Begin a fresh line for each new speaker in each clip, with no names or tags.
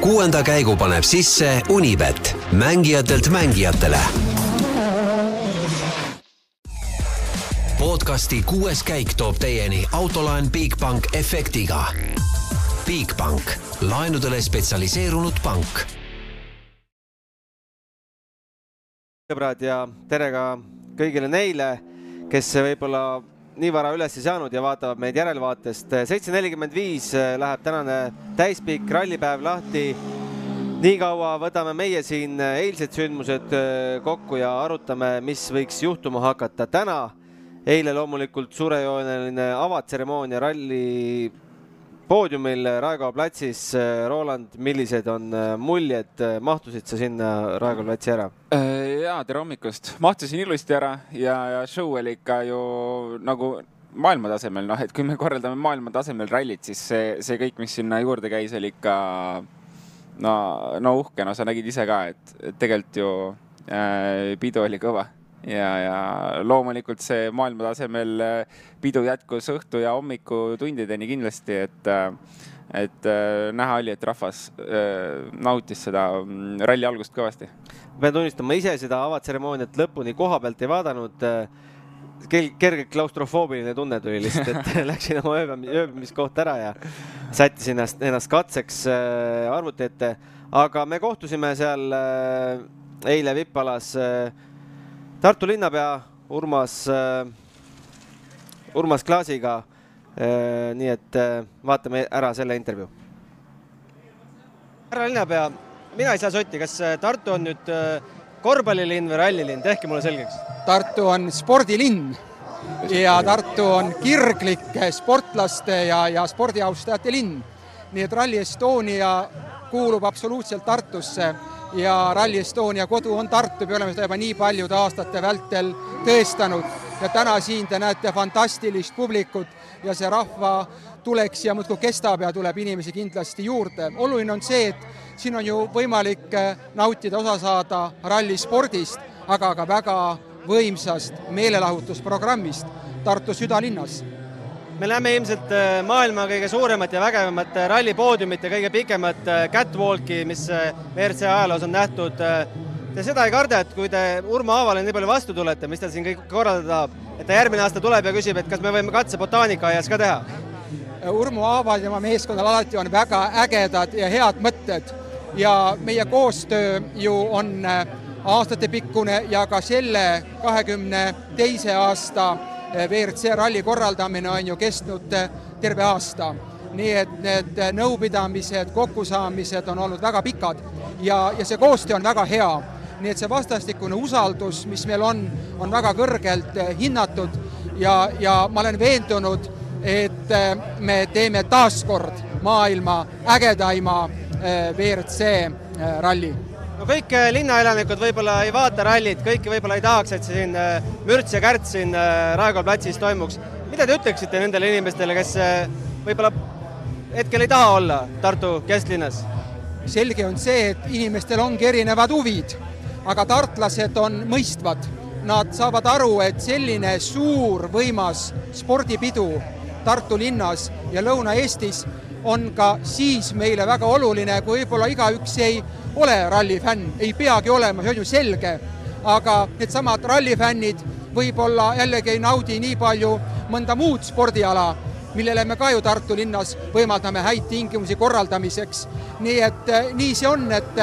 kuuenda käigu paneb sisse Unibet, mängijatelt mängijatele. podcasti kuues käik toob teieni autolaen Bigbank efektiga. Bigbank, laenudele spetsialiseerunud pank
sõbrad ja tere ka kõigile neile, kes võib-olla nii vara üles ei saanud ja vaatavad meid järelvaatest. seitse nelikümmend viis läheb tänane täispikk rallipäev lahti. nii kaua võtame meie siin eilsed sündmused kokku ja arutame, mis võiks juhtuma hakata täna. eile loomulikult suurejooneline avatseremoonia ralli poodiumil Raekoja platsis. Roland, millised on muljed, mahtusid sa sinna Raekoja platsi ära?
ja tere hommikust, mahtusin ilusti ära ja, ja show oli ikka ju nagu maailmatasemel, noh, et kui me korraldame maailmatasemel rallit, siis see, see kõik, mis sinna juurde käis, oli ikka no, no uhke, no sa nägid ise ka, et, et tegelikult ju äh, pidu oli kõva ja, ja loomulikult see maailmatasemel äh, pidu jätkus õhtu ja hommikutundideni kindlasti, et äh, et äh, näha oli, et rahvas nautis seda mm, ralli algust kõvasti.
pean tunnistama, ise seda avatseremooniat lõpuni koha pealt ei vaadanud. kerge klaustrofoobiline tunne tuli lihtsalt, et läksin oma ööbimiskohta ära ja sättisin ennast, ennast katseks arvuti ette. aga me kohtusime seal eile Vippalas Tartu linnapea Urmas, Urmas Klaasiga. nii et vaatame ära selle intervjuu. härra linnapea, mina ei saa sotti, kas Tartu on nüüd korvpallilinn või rallilinn, tehke mulle selgeks.
Tartu on spordilinn ja Tartu on kirglike sportlaste ja, ja spordiaustajate linn. nii et Rally Estonia kuulub absoluutselt Tartusse ja Rally Estonia kodu on Tartu, me oleme seda juba nii paljude aastate vältel tõestanud ja täna siin te näete fantastilist publikut ja see rahva tulek siia muudkui kestab ja tuleb inimesi kindlasti juurde. oluline on see, et siin on ju võimalik nautida, osa saada rallispordist, aga ka väga võimsast meelelahutusprogrammist Tartu südalinnas
me näeme ilmselt maailma kõige suuremat ja vägevamat rallipoodiumit ja kõige pikemat catwalki, mis WRC ajaloos on nähtud. Te seda ei karda, et kui te Urmo Aavale nii palju vastu tulete, mis ta siin kõik korraldada tahab, et ta järgmine aasta tuleb ja küsib, et kas me võime katse botaanikaaias ka teha?
Urmo Aaval ja tema meeskonnal alati on väga ägedad ja head mõtted ja meie koostöö ju on aastatepikkune ja ka selle kahekümne teise aasta WRC ralli korraldamine on ju kestnud terve aasta. nii et need nõupidamised, kokkusaamised on olnud väga pikad ja, ja see koostöö on väga hea. nii et see vastastikune usaldus, mis meil on, on väga kõrgelt hinnatud ja, ja ma olen veendunud, et me teeme taaskord maailma ägedaima WRC ralli
no kõik linnaelanikud võib-olla ei vaata rallit, kõiki võib-olla ei tahaks, et siin mürts ja kärts siin Raekoja platsis toimuks. mida te ütleksite nendele inimestele, kes võib-olla hetkel ei taha olla Tartu kesklinnas?
selge on see, et inimestel ongi erinevad huvid, aga tartlased on mõistvad. Nad saavad aru, et selline suur võimas spordipidu Tartu linnas ja Lõuna-Eestis on ka siis meile väga oluline, kui võib-olla igaüks ei ole rallifänn, ei peagi olema, see on ju selge, aga needsamad rallifännid võib-olla jällegi ei naudi nii palju mõnda muud spordiala, millele me ka ju Tartu linnas võimaldame häid tingimusi korraldamiseks. nii et nii see on, et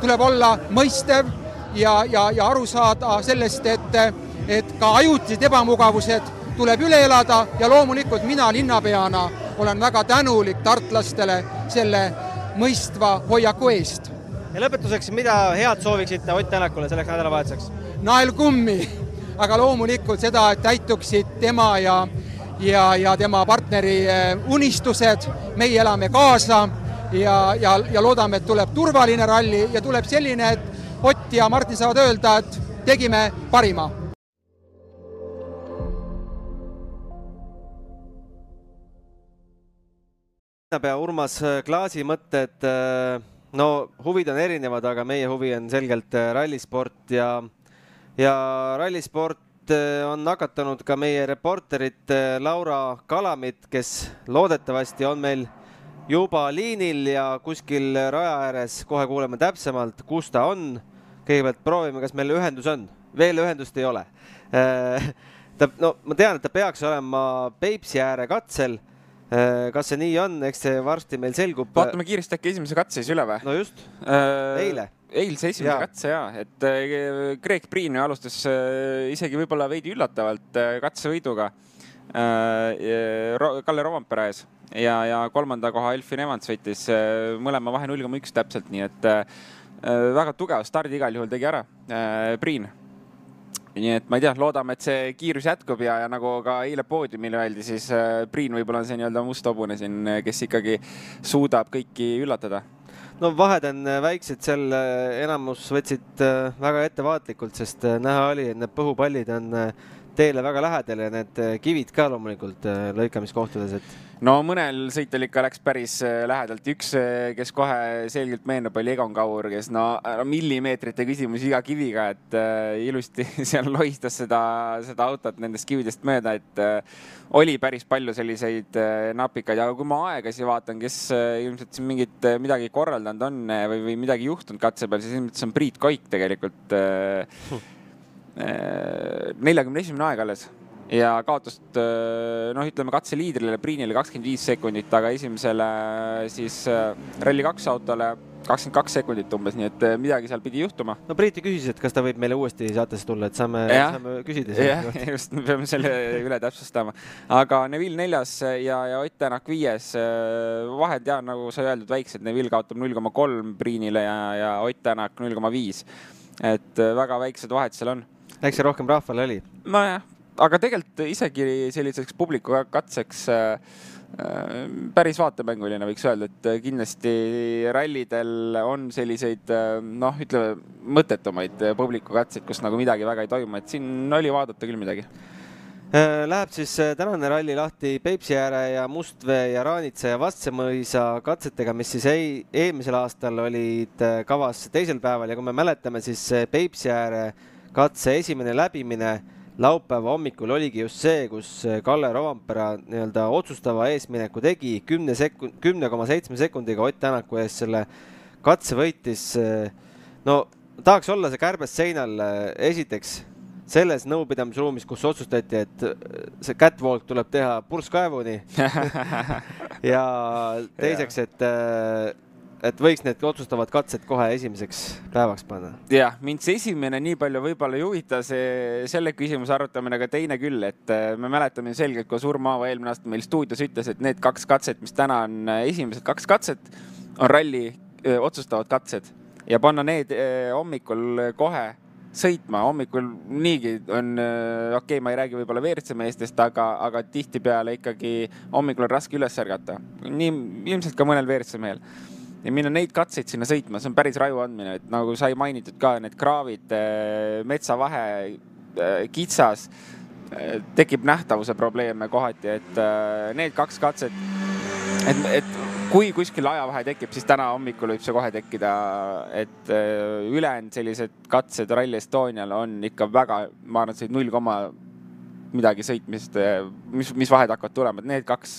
tuleb olla mõistev ja, ja, ja aru saada sellest, et, et ka ajutised ebamugavused tuleb üle elada ja loomulikult mina linnapeana olen väga tänulik tartlastele selle mõistva hoiaku eest.
ja lõpetuseks, mida head sooviksite Ott Tänakule selleks nädalavahetuseks?
naelkummi, aga loomulikult seda, et täituksid tema ja ja, ja tema partneri unistused, meie elame kaasa ja, ja, ja loodame, et tuleb turvaline ralli ja tuleb selline, et Ott ja Martin saavad öelda, et tegime parima
linnapea Urmas Klaasi mõtted, no huvid on erinevad, aga meie huvi on selgelt rallisport ja, ja rallisport on nakatanud ka meie reporterit Laura Kalamit, kes loodetavasti on meil juba liinil ja kuskil raja ääres, kohe kuuleme täpsemalt, kus ta on. kõigepealt proovime, kas meil ühendus on, veel ühendust ei ole. ta, no ma tean, et ta peaks olema Peipsi ääre katsel. Kas see nii on, eks see varsti meil selgub.
vaatame kiiresti äkki esimese katse siis üle või?
no just, eile
eilse esimese ja. katse ja, et Greg Priin alustas isegi võib-olla veidi üllatavalt katsevõiduga Kalle Rovampere ees ja, ja kolmanda koha Elfin Evans võttis äh, mõlema vahe null koma üks täpselt, nii et äh, väga tugev stardi igal juhul tegi ära äh, Priin. Nii et ma ei tea, loodame, et see kiirus jätkub ja, ja nagu ka eile poodiumil öeldi, siis Priin võib-olla on see nii-öelda must hobune siin, kes ikkagi suudab kõiki üllatada.
No vahed on väiksed, seal enamus võtsid väga ettevaatlikult, sest näha oli, et need põhupallid on teele väga lähedal ja need kivid ka loomulikult lõikamiskohtades, et
no mõnel sõitjal ikka läks päris äh, lähedalt, üks, kes kohe selgelt meenub, oli Egon Kaur, kes no millimeetrite küsimus iga kiviga, et ilusti seal lohistas seda, seda autot nendest kividest mööda, et oli päris palju selliseid napikaid, aga kui ma aegasi vaatan, kes ilmselt siin mingit midagi korraldanud on või, või midagi juhtunud katse peal, siis ilmselt see on Priit Koik tegelikult äh, neljakümne esimene aeg alles ja kaotust äh, noh, ütleme katseliidrile Priinile kakskümmend viis sekundit, aga esimesele siis äh, Rally2 autole kakskümmend kaks sekundit umbes, nii et äh, midagi seal pidi juhtuma.
no Priiti küsis, et kas ta võib meile uuesti saatesse tulla, et saame, saame küsida.
jah, just, me peame selle üle täpsustama. aga Neville neljas ja, ja Ott Tänak viies. vahed ja nagu sai öeldud, väiksed, Neville kaotab null koma kolm Priinile ja, ja Ott Tänak null koma viis. et väga väiksed vahed seal on.
Eks see rohkem rahvale oli?
nojah aga tegelikult isegi selliseks publiku katseks äh, äh, päris vaatemänguline, võiks öelda, et kindlasti rallidel on selliseid noh, ütleme mõttetumaid publiku katseid, kus nagu midagi väga ei toimu, et siin oli vaadata küll midagi.
Äh, läheb siis tänane ralli lahti Peipsi ääre ja Mustvee ja Raanitsa ja Vastsemõisa katsetega, mis siis ei, eelmisel aastal olid kavas teisel päeval ja kui me mäletame, siis Peipsi ääre katse esimene läbimine laupäeva hommikul oligi just see, kus eh, Kalle Rovampere nii-öelda otsustava eesmineku tegi kümne sekund, kümne koma seitsme sekundiga Ott Tänaku ees selle katse võitis. Eh, no tahaks olla see kärbes seinal eh, esiteks selles nõupidamisruumis, kus otsustati, et see catwalk tuleb teha purskkaevuni ja teiseks, et et võiks need otsustavad katsed kohe esimeseks päevaks panna.
jah, mind see esimene nii palju võib-olla ei huvita, see, selle küsimuse arutamine, aga teine küll, et äh, me mäletame selgelt, kui Urmaava eelmine aasta meil stuudios ütles, et need kaks katset, mis täna on äh, esimesed kaks katset, on ralli öö, äh, otsustavad katsed ja panna need öö, hommikul kohe sõitma, hommikul niigi on, okei okay,, ma ei räägi võib-olla WRC meestest, aga, aga tihtipeale ikkagi hommikul on raske üles ärgata. nii ilmselt ka mõnel WRC mehel ja minna neid katseid sinna sõitma, see on päris raju andmine, et nagu sai mainitud ka, need kraavid, eh, metsavahe, eh, kitsas, eh, tekib nähtavuse probleeme kohati, et need kaks katset, et, et kui kuskil ajavahe tekib, siis täna hommikul võib see kohe tekkida, et ülejäänud sellised katsed Rally Estonial on ikka väga, ma arvan, et see null koma midagi sõitmist, mis, mis vahed hakkavad tulema, et need kaks,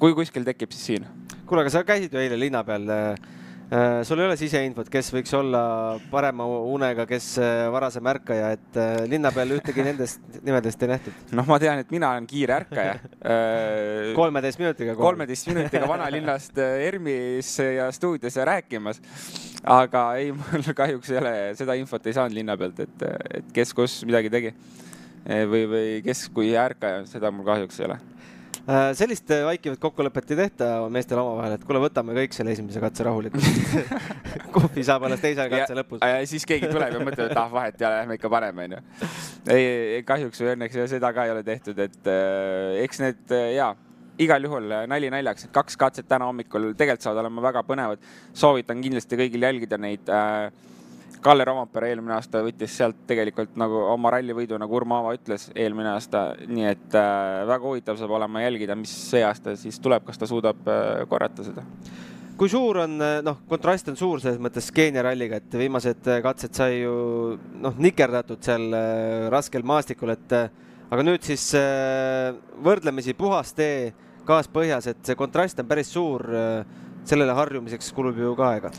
kui kuskil tekib, siis siin
kuule, aga sa käisid ju eile linna peal. Äh, äh, sul ei ole siseinfot, kes võiks olla parema unega, kes äh, varasem ärkaja, et linna peal ühtegi nendest nimedest ei nähtud?
noh, ma tean, et mina olen kiire ärkaja
kolmeteist minutiga?
kolmeteist minutiga vanalinnast ERMis ja stuudios ja rääkimas. aga ei, mul kahjuks ei ole, seda infot ei saanud linna pealt, et, et kes kus midagi tegi. või, või kes kui ärkaja, seda mul kahjuks ei ole
Äh, sellist äh, vaikivat kokkulepet ei tehta meestel omavahel, et kuule, võtame kõik selle esimese katse rahulikult kohvi saab alles teise katse lõpus.
siis keegi tuleb ja mõtleb, et ah, vahet ei ole, lähme ikka paneme, onju. ei, kahjuks või õnneks seda ka ei ole tehtud, et äh, eks need ja igal juhul nali naljaks, kaks katset täna hommikul tegelikult saavad olema väga põnevad. soovitan kindlasti kõigil jälgida neid äh, Kalle Rompere eelmine aasta võttis sealt tegelikult nagu oma rallivõidu, nagu Urmo Aava ütles eelmine aasta, nii et äh, väga huvitav saab olema jälgida, mis see aasta siis tuleb, kas ta suudab äh, korrata seda
kui suur on, äh, noh, kontrast on suur selles mõttes Keenia ralliga, et viimased äh, katsed sai ju noh, nikerdatud seal äh, raskel maastikul, et äh, aga nüüd siis võrdlemisi puhas tee gaas põhjas, et see kontrast on päris suur. sellele harjumiseks kulub ju ka aega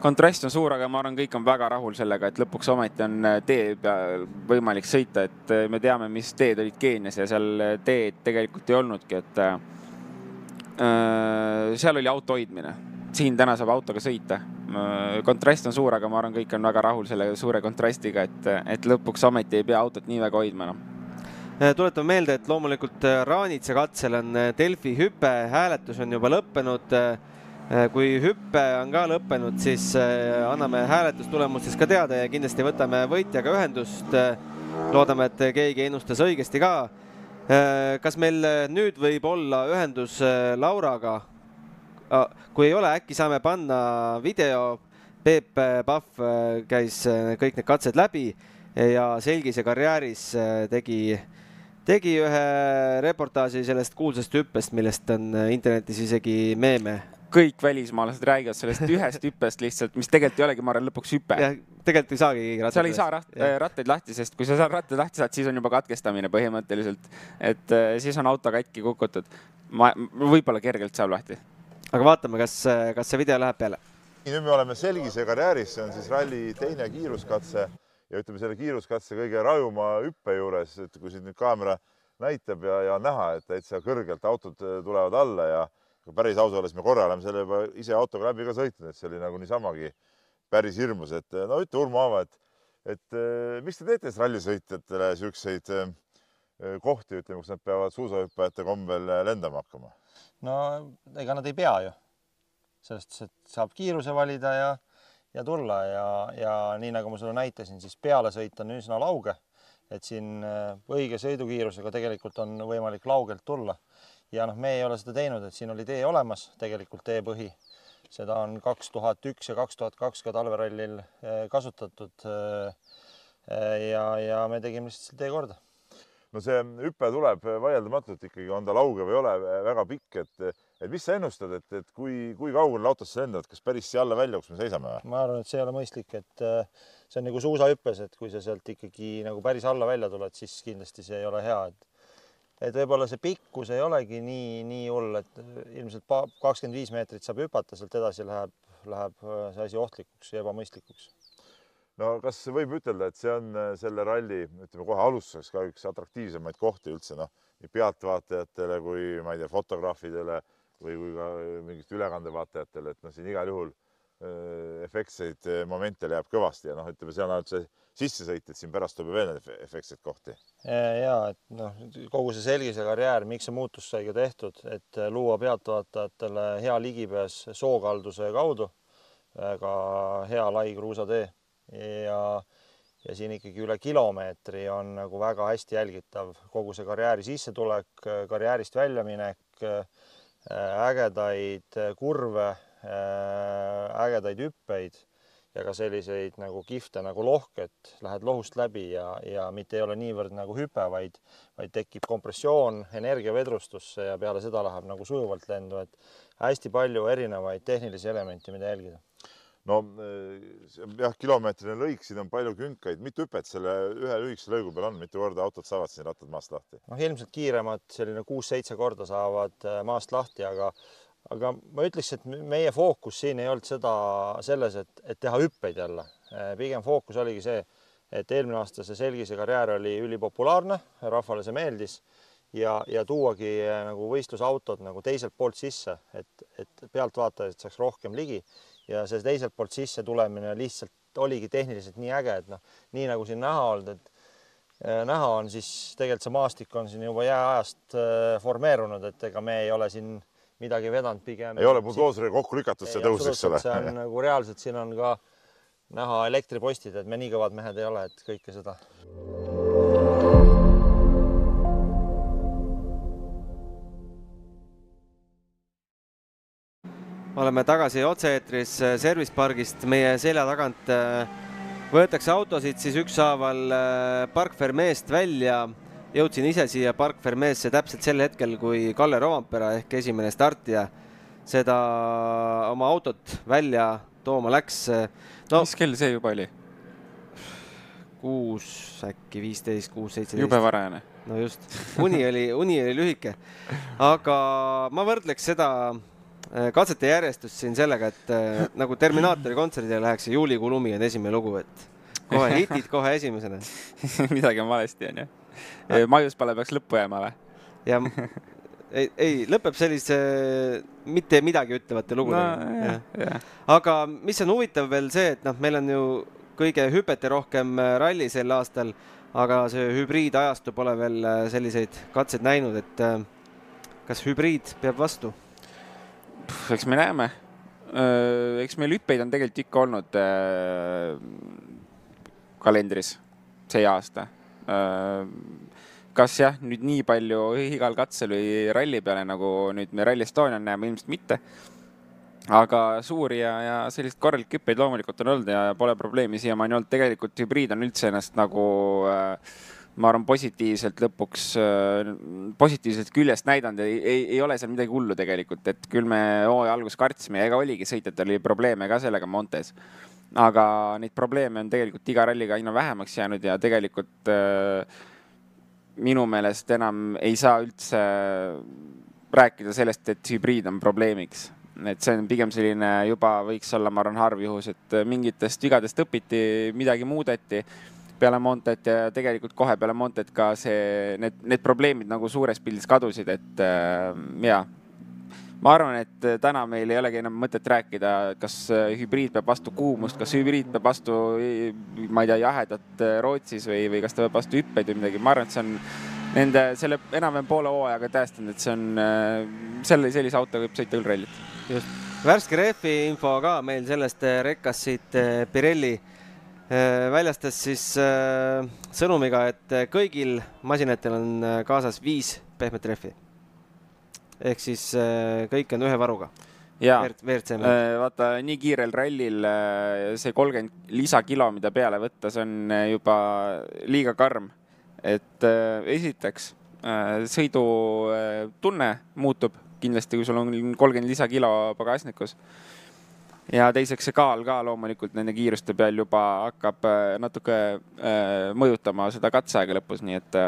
kontrast on suur, aga ma arvan, kõik on väga rahul sellega, et lõpuks ometi on tee peal võimalik sõita, et me teame, mis teed olid Keenias ja seal teed tegelikult ei olnudki, et äh, seal oli auto hoidmine siin täna saab autoga sõita. kontrast on suur, aga ma arvan, kõik on väga rahul selle suure kontrastiga, et, et lõpuks ometi ei pea autot nii väga hoidma enam
tuletame meelde, et loomulikult äh, Raanitsa katsel on äh, Delfi hüpe, hääletus on juba lõppenud. Äh, kui hüpe on ka lõppenud, siis anname hääletustulemustest ka teada ja kindlasti võtame võitjaga ühendust. loodame, et keegi ennustas õigesti ka. kas meil nüüd võib olla ühendus Lauraga? kui ei ole, äkki saame panna video. Peep Pahv äh, käis äh, kõik need katsed läbi ja Selgise karjääris äh, tegi, tegi ühe reportaaži sellest kuulsast hüppest, millest on internetis isegi meeme
kõik välismaalased räägivad sellest ühest hüppest lihtsalt, mis tegelikult ei olegi, ma arvan, lõpuks hüpe.
tegelikult ei saagi keegi
rattaid. seal ei saa rat, rattaid lahti, sest kui sa saad rattaid lahti saad, siis on juba katkestamine põhimõtteliselt. et siis on auto katki kukutud. ma, võib-olla kergelt saab lahti
aga vaatame, kas, kas see video läheb peale.
nüüd me oleme Selgise karjääris, see on siis ralli teine kiiruskatse ja ütleme selle kiiruskatse kõige rajuma hüppe juures, et kui siin nüüd kaamera näitab ja, ja näha, et täitsa kõrgelt autod tulevad alla ja päris aus olles me korra oleme selle juba ise autoga läbi ka sõitnud, et see oli nagu niisamagi päris hirmus, et no ütle, Urmo Aava, et, et mis te teete siis rallisõitjatele siukseid kohti, ütleme, kus nad peavad suusahüppajate kombel lendama hakkama?
no ega nad ei pea ju. selles suhtes, et saab kiiruse valida ja, ja tulla ja, ja nii nagu ma sulle näitasin, siis pealesõit on üsna lauge. et siin õige sõidukiirusega tegelikult on võimalik laugelt tulla. Ja noh, me ei ole seda teinud, et siin oli tee olemas, tegelikult teepõhi. seda on kaks tuhat üks ja kaks tuhat kaks ka talverallil äh, kasutatud. Äh, ja, ja me tegime lihtsalt selle tee korda
no see hüpe tuleb vaieldamatult ikkagi, on ta lauge või ei ole, väga pikk, et, et mis sa ennustad, et, et kui, kui kaugele autosse lendavad, kas päris siia alla välja, kus me seisame või?
ma arvan, et see ei ole mõistlik, et see on nagu suusahüppes, et kui sa sealt ikkagi nagu päris alla välja tuled, siis kindlasti see ei ole hea, et et võib-olla see pikkus ei olegi nii, nii hull, et ilmselt kakskümmend viis meetrit saab hüpata, sealt edasi läheb, läheb see asi ohtlikuks ja ebamõistlikuks.
No kas võib ütelda, et see on äh, selle ralli, ütleme kohe alustuseks ka üks atraktiivsemaid kohti üldse noh, nii pealtvaatajatele kui ma ei tea, fotograafidele või kui ka mingist ülekandevaatajatele, et noh, siin igal juhul äh, efektseid äh, momente leiab kõvasti ja noh, ütleme, see on ainult see sissesõit, et siin pärast tuleb veel neid efektseid kohti.
ja et noh, kogu see Selgise karjäär, miks see muutus sai ka tehtud, et luua pealtvaatajatele hea ligipääs sookalduse kaudu, väga hea lai kruusatee ja, ja siin ikkagi üle kilomeetri on nagu väga hästi jälgitav kogu see karjääri sissetulek, karjäärist väljaminek, ägedaid kurve, ägedaid hüppeid ja ka selliseid nagu kihvte nagu lohked, lähed lohust läbi ja, ja mitte ei ole niivõrd nagu hüpe, vaid, vaid tekib kompressioon energiavedrustusse ja peale seda läheb nagu sujuvalt lendu, et hästi palju erinevaid tehnilisi elemente, mida jälgida.
No eh, jah, kilomeetrine lõik, siin on palju künkaid, mitu hüpet selle ühe lühikese lõigu peal on, mitu korda autod saavad siin rattad maast lahti?
noh, ilmselt kiiremad selline kuus-seitse korda saavad eh, maast lahti, aga aga ma ütleks, et meie fookus siin ei olnud seda selles, et, et teha hüppeid jälle. Eh, pigem fookus oligi see, et eelmine aasta see Selgise karjäär oli ülipopulaarne, rahvale see meeldis ja, ja tuuagi nagu võistlusautod nagu teiselt poolt sisse, et, et pealtvaatajaid saaks rohkem ligi ja see teiselt poolt sisse tulemine lihtsalt oligi tehniliselt nii äge, et noh, nii nagu siin näha olnud, et äh, näha on, siis tegelikult see maastik on siin juba jääajast äh, formeerunud, et ega me ei ole siin midagi vedanud, pigem.
ei ole buldooseriga kokku lükatud see tõus, eks ole.
see on nagu reaalselt, siin on ka näha elektripostid, et me nii kõvad mehed ei ole, et kõike seda
oleme tagasi otse-eetris äh, Service pargist, meie selja tagant äh, võetakse autosid siis ükshaaval äh, Park Fermeest välja. Jõudsin ise siia Park Fermeesse täpselt sel hetkel, kui Kalle Rovampere ehk esimene startija seda oma autot välja tooma läks
no,. mis kell see juba oli?
kuus äkki, viisteist, kuus, seitseteist.
jube varajane.
no just, uni oli, uni oli lühike. aga ma võrdleks seda äh, katsete järjestust siin sellega, et äh, nagu Terminaatori kontserdile läheks ja Juulikuu lumi on esimene lugu, et kohe hitid kohe esimesena
midagi on valesti, onju. Maiuspala peaks lõppu jääma või?
ja ei, ei, lõpeb sellise mitte midagi ütlevate lugudega no,. aga mis on huvitav veel see, et noh, meil on ju kõige hüpeterohkem äh, ralli sel aastal, aga see hübriidajastu pole veel äh, selliseid katseid näinud, et äh, kas hübriid peab vastu?
eks me näeme. eks meil hüppeid on tegelikult ikka olnud kalendris see aasta kas jah, nüüd nii palju igal katsel või ralli peale, nagu nüüd me Rally Estonial näeme, ilmselt mitte. aga suuri ja, ja selliseid korralikke hüppeid loomulikult on olnud ja pole probleemi siiamaani olnud. tegelikult hübriid on üldse ennast nagu äh, ma arvan, positiivselt lõpuks, äh, positiivselt küljest näidanud, ei, ei, ei ole seal midagi hullu tegelikult, et küll me hooaja alguses kartsime ja ega oligi sõitjatel oli probleeme ka sellega Montes. Aga neid probleeme on tegelikult iga ralliga aina vähemaks jäänud ja tegelikult äh, minu meelest enam ei saa üldse rääkida sellest, et hübriid on probleemiks. et see on pigem selline juba võiks olla, ma arvan, harv juhus, et mingitest vigadest õpiti, midagi muudeti peale Montet ja tegelikult kohe peale Montet ka see, need, need probleemid nagu suures pildis kadusid, et äh, jaa ma arvan, et äh, täna meil ei olegi enam mõtet rääkida, kas äh, hübriid peab vastu kuumust, kas hübriid peab vastu, ma ei tea, jahedat äh, Rootsis või, või kas ta peab vastu hüppeid või midagi, ma arvan, et see on nende selle enam-vähem poole hooajaga tõestanud, et see on selle, sellise autoga võib sõita küll rallit.
just, värske rehvi info ka meil sellest rekkast siit Pirelli väljastas siis sõnumiga, et kõigil masinatel on kaasas viis pehmet rehvi ehk siis äh, kõik on ühe varuga.
jaa, äh, vaata nii kiirel rallil äh, see kolmkümmend lisakilo, mida peale võtta, see on juba liiga karm. et esiteks sõidutunne muutub kindlasti, kui sul on kolmkümmend lisakilo pagasnikus ja teiseks see kaal ka loomulikult nende kiiruste peal juba hakkab natuke mõjutama seda katseaega lõpus, nii et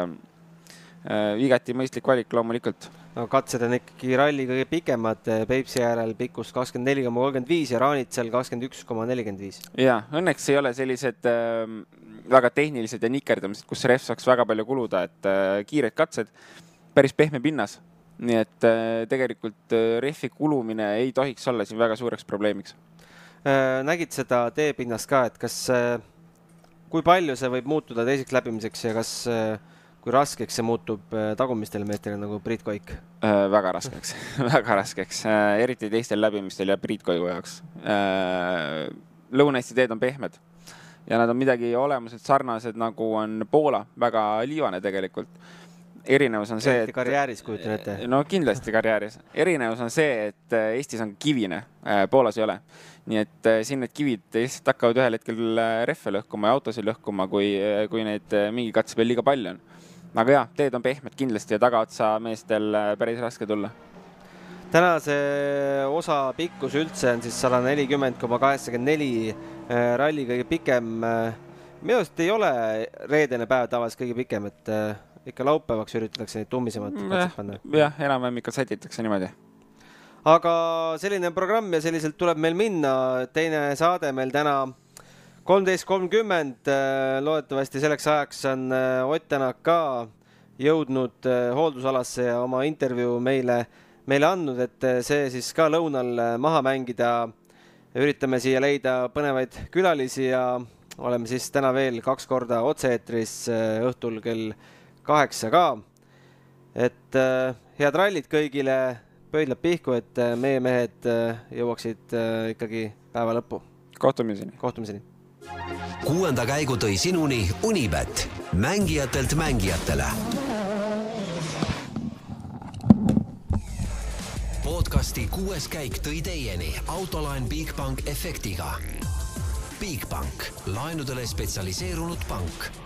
igati mõistlik valik loomulikult.
No katsed on ikkagi ralli kõige pikemad, äh, Peipsi äärel pikkus kakskümmend neli koma kolmkümmend viis ja Raanitsal kakskümmend üks koma nelikümmend viis.
ja õnneks ei ole sellised äh, väga tehnilised ja nikerdamised, kus rehv saaks väga palju kuluda, et äh, kiired katsed, päris pehme pinnas. nii et äh, tegelikult äh, rehvi kulumine ei tohiks olla siin väga suureks probleemiks
äh,. nägid seda teepinnast ka, et kas äh,, kui palju see võib muutuda teiseks läbimiseks ja kas äh, kui raskeks see muutub äh, tagumistele meestele nagu Priit Koik
äh,? väga raskeks väga raskeks äh,, eriti teistel läbimistel ja Priit Koigu jaoks äh,. Lõuna-Eesti teed on pehmed ja nad on midagi olemuselt sarnased, nagu on Poola, väga liivane tegelikult. erinevus on see,
et karjääris kujutan ette.
no kindlasti karjääris. erinevus on see, et äh, Eestis on kivine äh,, Poolas ei ole nii et siin need kivid lihtsalt hakkavad ühel hetkel rehve lõhkuma ja autosid lõhkuma, kui, kui neid mingi katse peal liiga palju on aga jaa, teed on pehmed kindlasti ja tagaotsa meestel äh, päris raske tulla.
tänase osa pikkus üldse on siis sada nelikümmend koma kaheksakümmend neli, äh, ralli kõige pikem. Äh, minu arust ei ole reedene päev tavaliselt kõige pikem, et ikka laupäevaks üritatakse neid tummisemad katseid panna.
jah, enam-vähem ikka sätitakse niimoodi
aga selline programm ja selliselt tuleb meil minna. teine saade meil täna kolmteist kolmkümmend, äh, loodetavasti selleks ajaks on äh, Ott Tänak ka jõudnud äh, hooldusalasse ja oma intervjuu meile, meile andnud, et see siis ka lõunal maha mängida. üritame siia leida põnevaid külalisi ja oleme siis täna veel kaks korda otse-eetris õhtul kell kaheksa ka. et head rallid kõigile, pöidlad pihku, et meie mehed jõuaksid ikkagi päeva lõppu.
kohtumiseni.
kohtumiseni
kuuenda käigu tõi sinuni Unibet, mängijatelt mängijatele. podcasti kuues käik tõi teieni autolaen Bigbank efektiga. Bigbank, laenudele spetsialiseerunud pank